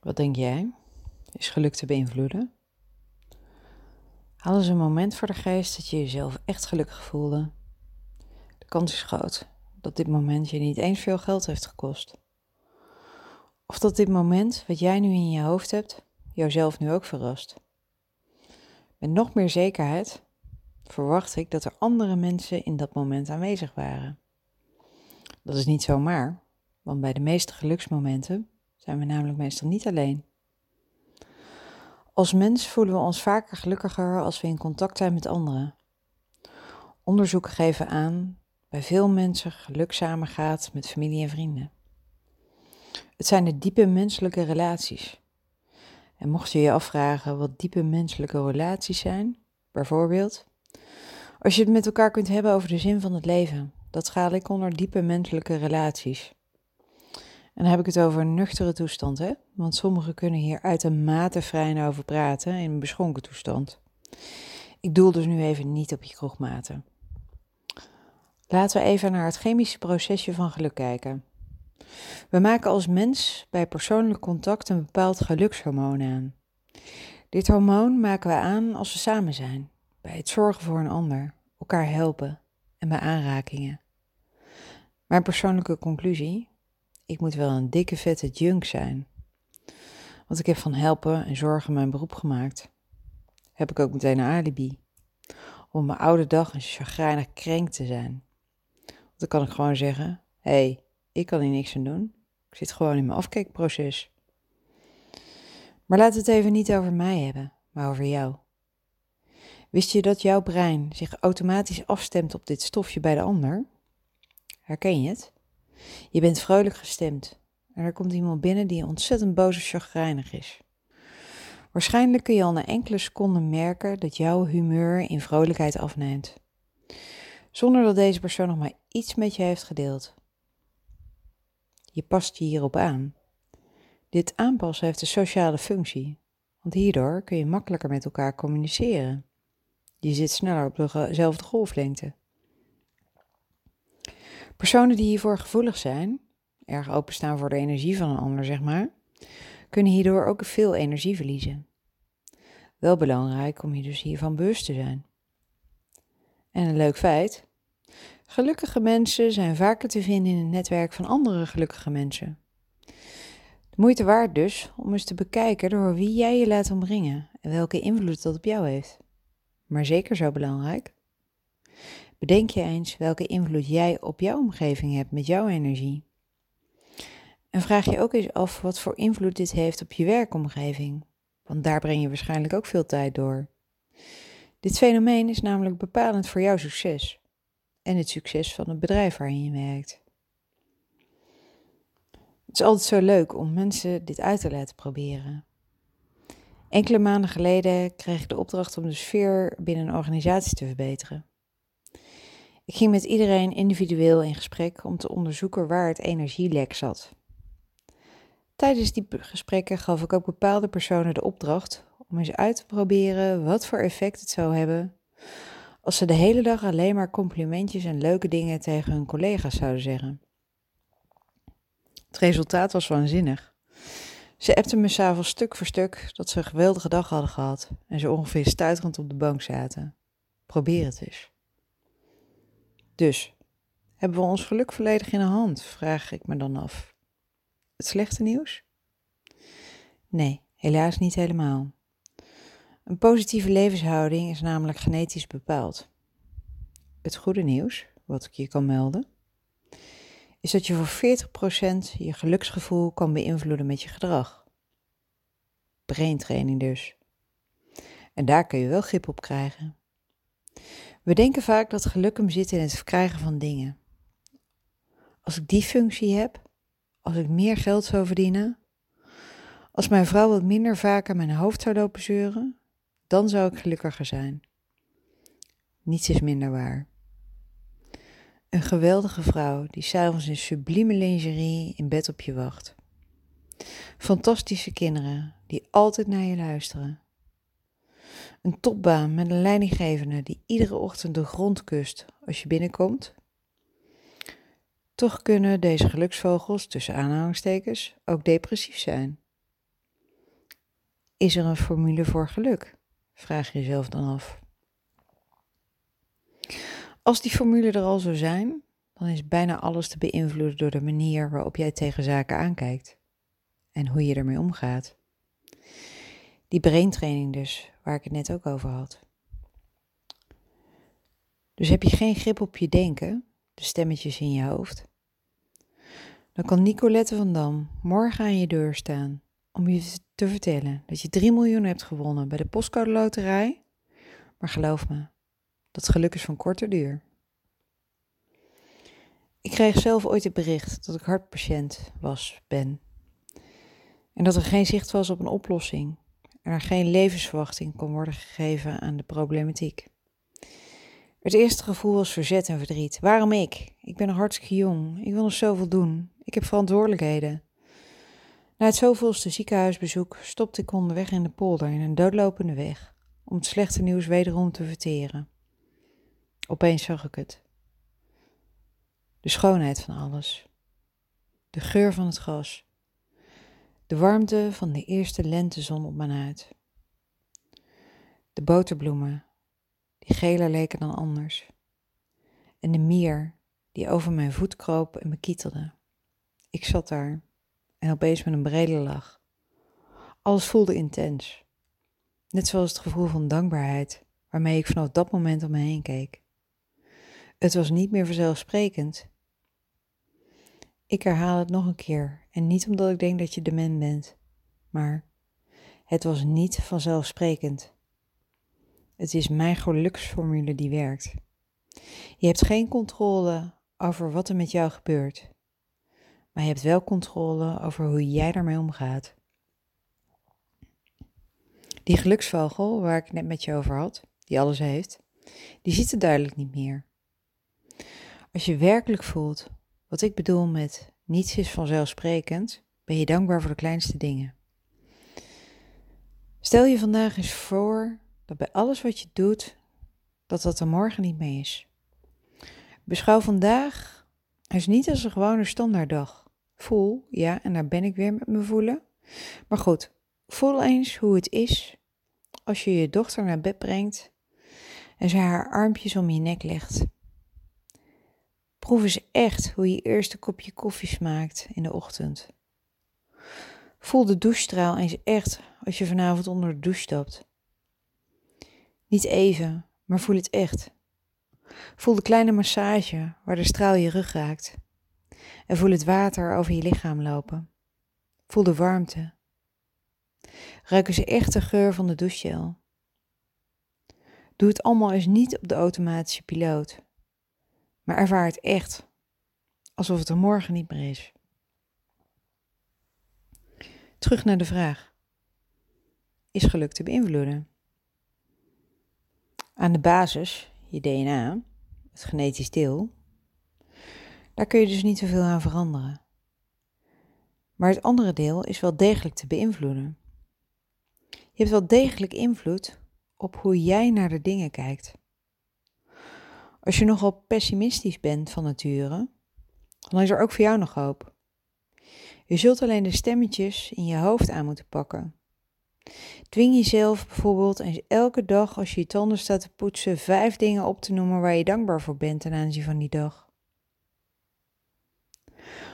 Wat denk jij? Is geluk te beïnvloeden? Haal eens een moment voor de geest dat je jezelf echt gelukkig voelde. De kans is groot dat dit moment je niet eens veel geld heeft gekost. Of dat dit moment, wat jij nu in je hoofd hebt, jouzelf nu ook verrast. Met nog meer zekerheid verwacht ik dat er andere mensen in dat moment aanwezig waren. Dat is niet zomaar, want bij de meeste geluksmomenten zijn we namelijk meestal niet alleen. Als mens voelen we ons vaker gelukkiger als we in contact zijn met anderen. Onderzoeken geven aan bij veel mensen geluk samengaat met familie en vrienden. Het zijn de diepe menselijke relaties. En mocht je je afvragen wat diepe menselijke relaties zijn, bijvoorbeeld, als je het met elkaar kunt hebben over de zin van het leven, dat schaal ik onder diepe menselijke relaties. En dan heb ik het over nuchtere toestand, hè? Want sommigen kunnen hier uitermate vrij over praten in een beschonken toestand. Ik doel dus nu even niet op je kroegmaten. Laten we even naar het chemische procesje van geluk kijken. We maken als mens bij persoonlijk contact een bepaald gelukshormoon aan. Dit hormoon maken we aan als we samen zijn, bij het zorgen voor een ander, elkaar helpen en bij aanrakingen. Mijn persoonlijke conclusie: ik moet wel een dikke vette junk zijn. Want ik heb van helpen en zorgen mijn beroep gemaakt. Heb ik ook meteen een alibi. Om mijn oude dag een chagrijnig krenk te zijn. Want dan kan ik gewoon zeggen, hé, hey, ik kan hier niks aan doen. Ik zit gewoon in mijn afkeekproces. Maar we het even niet over mij hebben, maar over jou. Wist je dat jouw brein zich automatisch afstemt op dit stofje bij de ander? Herken je het? Je bent vrolijk gestemd en er komt iemand binnen die ontzettend boos of chagrijnig is. Waarschijnlijk kun je al na enkele seconden merken dat jouw humeur in vrolijkheid afneemt, zonder dat deze persoon nog maar iets met je heeft gedeeld. Je past je hierop aan. Dit aanpassen heeft een sociale functie, want hierdoor kun je makkelijker met elkaar communiceren. Je zit sneller op dezelfde golflengte. Personen die hiervoor gevoelig zijn, erg openstaan voor de energie van een ander, zeg maar, kunnen hierdoor ook veel energie verliezen. Wel belangrijk om je dus hiervan bewust te zijn. En een leuk feit: gelukkige mensen zijn vaker te vinden in het netwerk van andere gelukkige mensen. De moeite waard dus om eens te bekijken door wie jij je laat omringen en welke invloed dat op jou heeft. Maar zeker zo belangrijk, Bedenk je eens welke invloed jij op jouw omgeving hebt met jouw energie. En vraag je ook eens af wat voor invloed dit heeft op je werkomgeving, want daar breng je waarschijnlijk ook veel tijd door. Dit fenomeen is namelijk bepalend voor jouw succes en het succes van het bedrijf waarin je werkt. Het is altijd zo leuk om mensen dit uit te laten proberen. Enkele maanden geleden kreeg ik de opdracht om de sfeer binnen een organisatie te verbeteren. Ik ging met iedereen individueel in gesprek om te onderzoeken waar het energielek zat. Tijdens die gesprekken gaf ik ook bepaalde personen de opdracht om eens uit te proberen wat voor effect het zou hebben als ze de hele dag alleen maar complimentjes en leuke dingen tegen hun collega's zouden zeggen. Het resultaat was waanzinnig. Ze appten me s'avonds stuk voor stuk dat ze een geweldige dag hadden gehad en ze ongeveer stuiterend op de bank zaten. Probeer het eens. Dus, hebben we ons geluk volledig in de hand, vraag ik me dan af. Het slechte nieuws? Nee, helaas niet helemaal. Een positieve levenshouding is namelijk genetisch bepaald. Het goede nieuws, wat ik je kan melden, is dat je voor 40% je geluksgevoel kan beïnvloeden met je gedrag. Braintraining dus. En daar kun je wel grip op krijgen. We denken vaak dat geluk hem zit in het verkrijgen van dingen. Als ik die functie heb, als ik meer geld zou verdienen, als mijn vrouw wat minder vaak aan mijn hoofd zou lopen zeuren, dan zou ik gelukkiger zijn. Niets is minder waar. Een geweldige vrouw die s'avonds in sublieme lingerie in bed op je wacht. Fantastische kinderen die altijd naar je luisteren. Een topbaan met een leidinggevende die iedere ochtend de grond kust als je binnenkomt. Toch kunnen deze geluksvogels, tussen aanhalingstekens, ook depressief zijn. is er een formule voor geluk? Vraag je jezelf dan af. Als die formule er al zou zijn, dan is bijna alles te beïnvloeden door de manier waarop jij tegen zaken aankijkt en hoe je ermee omgaat. Die braintraining dus, waar ik het net ook over had. Dus heb je geen grip op je denken, de stemmetjes in je hoofd, dan kan Nicolette van Dam morgen aan je deur staan om je te vertellen dat je 3 miljoen hebt gewonnen bij de postcode loterij. Maar geloof me, dat geluk is van korte duur. Ik kreeg zelf ooit het bericht dat ik hartpatiënt was, ben. En dat er geen zicht was op een oplossing er geen levensverwachting kon worden gegeven aan de problematiek. Het eerste gevoel was verzet en verdriet. Waarom ik? Ik ben hartstikke jong. Ik wil nog zoveel doen. Ik heb verantwoordelijkheden. Na het zoveelste ziekenhuisbezoek stopte ik onderweg in de polder in een doodlopende weg, om het slechte nieuws wederom te verteren. Opeens zag ik het. De schoonheid van alles. De geur van het gras. De warmte van de eerste lentezon op mijn huid. De boterbloemen, die geler leken dan anders. En de mier die over mijn voet kroop en me kietelde. Ik zat daar en opeens met een brede lach. Alles voelde intens. Net zoals het gevoel van dankbaarheid waarmee ik vanaf dat moment om me heen keek. Het was niet meer vanzelfsprekend. Ik herhaal het nog een keer en niet omdat ik denk dat je dement bent, maar het was niet vanzelfsprekend. Het is mijn geluksformule die werkt. Je hebt geen controle over wat er met jou gebeurt maar je hebt wel controle over hoe jij daarmee omgaat. Die geluksvogel waar ik net met je over had, die alles heeft, die ziet het duidelijk niet meer. Als je werkelijk voelt wat ik bedoel met niets is vanzelfsprekend, ben je dankbaar voor de kleinste dingen. Stel je vandaag eens voor dat bij alles wat je doet, dat dat er morgen niet mee is. Beschouw vandaag is niet als een gewone standaarddag. Voel, ja, en daar ben ik weer met me voelen. Maar goed, voel eens hoe het is als je je dochter naar bed brengt en ze haar armpjes om je nek legt. Proef eens echt hoe je eerste kopje koffie smaakt in de ochtend. Voel de douchestraal eens echt als je vanavond onder de douche stapt. Niet even, maar voel het echt. Voel de kleine massage waar de straal je rug raakt. En voel het water over je lichaam lopen. Voel de warmte. Ruik eens echt de geur van de douchegel. Doe het allemaal eens niet op de automatische piloot, maar ervaar het echt, alsof het er morgen niet meer is. Terug naar de vraag: Is geluk te beïnvloeden? Aan de basis, je DNA, het genetisch deel, daar kun je dus niet zoveel aan veranderen. Maar het andere deel is wel degelijk te beïnvloeden. Je hebt wel degelijk invloed op hoe jij naar de dingen kijkt. Als je nogal pessimistisch bent van nature, dan is er ook voor jou nog hoop. Je zult alleen de stemmetjes in je hoofd aan moeten pakken. Dwing jezelf bijvoorbeeld eens elke dag als je je tanden staat te poetsen vijf dingen op te noemen waar je dankbaar voor bent ten aanzien van die dag.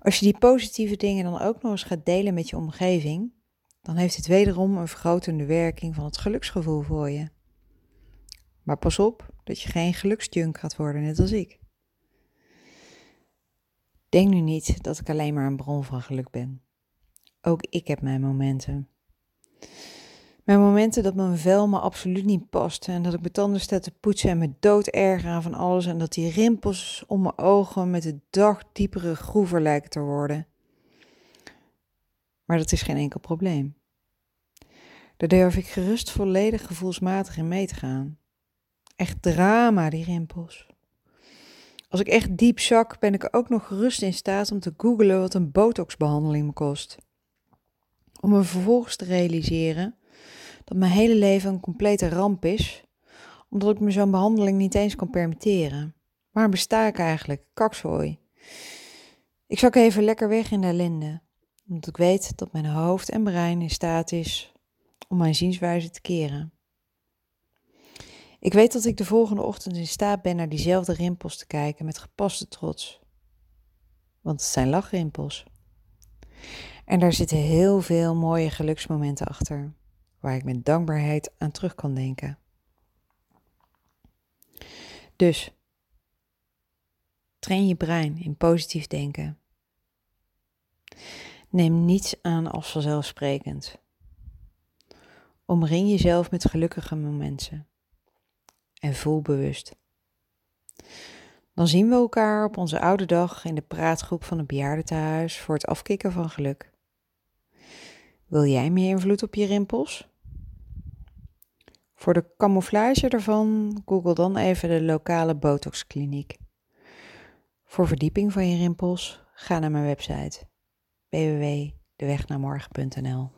Als je die positieve dingen dan ook nog eens gaat delen met je omgeving, dan heeft het wederom een vergrotende werking van het geluksgevoel voor je. Maar pas op dat je geen geluksjunk gaat worden, net als ik. Denk nu niet dat ik alleen maar een bron van geluk ben. Ook ik heb mijn momenten. Mijn momenten dat mijn vel me absoluut niet past en dat ik mijn tanden sta te poetsen en me dood erger aan van alles en dat die rimpels om mijn ogen met de dag diepere groever lijken te worden. Maar dat is geen enkel probleem. Daar durf ik gerust volledig gevoelsmatig in mee te gaan. Echt drama, die rimpels. Als ik echt diep zak, ben ik ook nog gerust in staat om te googlen wat een botoxbehandeling me kost. Om me vervolgens te realiseren dat mijn hele leven een complete ramp is, omdat ik me zo'n behandeling niet eens kan permitteren. Waar besta ik eigenlijk? Kakzooi. Ik zak even lekker weg in de ellende, omdat ik weet dat mijn hoofd en brein in staat is om mijn zienswijze te keren. Ik weet dat ik de volgende ochtend in staat ben naar diezelfde rimpels te kijken met gepaste trots. Want het zijn lachrimpels. En daar zitten heel veel mooie geluksmomenten achter, waar ik met dankbaarheid aan terug kan denken. Dus, train je brein in positief denken. Neem niets aan als vanzelfsprekend. Omring jezelf met gelukkige momenten en voel bewust. Dan zien we elkaar op onze oude dag in de praatgroep van het bejaardentehuis voor het afkicken van geluk. Wil jij meer invloed op je rimpels? Voor de camouflage ervan, google dan even de lokale botoxkliniek. Voor verdieping van je rimpels, ga naar mijn website www.dewegnamorgen.nl